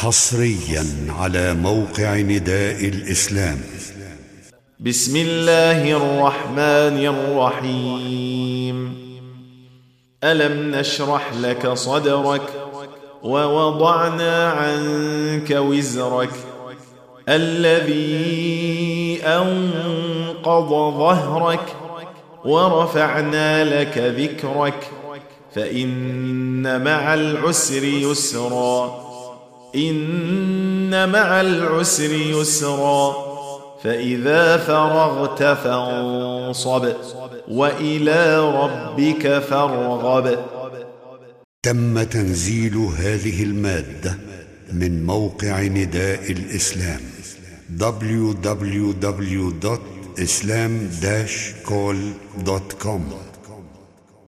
حصريا على موقع نداء الإسلام. بسم الله الرحمن الرحيم. ألم نشرح لك صدرك ووضعنا عنك وزرك الذي أنقض ظهرك ورفعنا لك ذكرك فإن مع العسر يسرا. إن مع العسر يسرا فإذا فرغت فانصب وإلى ربك فارغب. تم تنزيل هذه المادة من موقع نداء الإسلام www.islam-call.com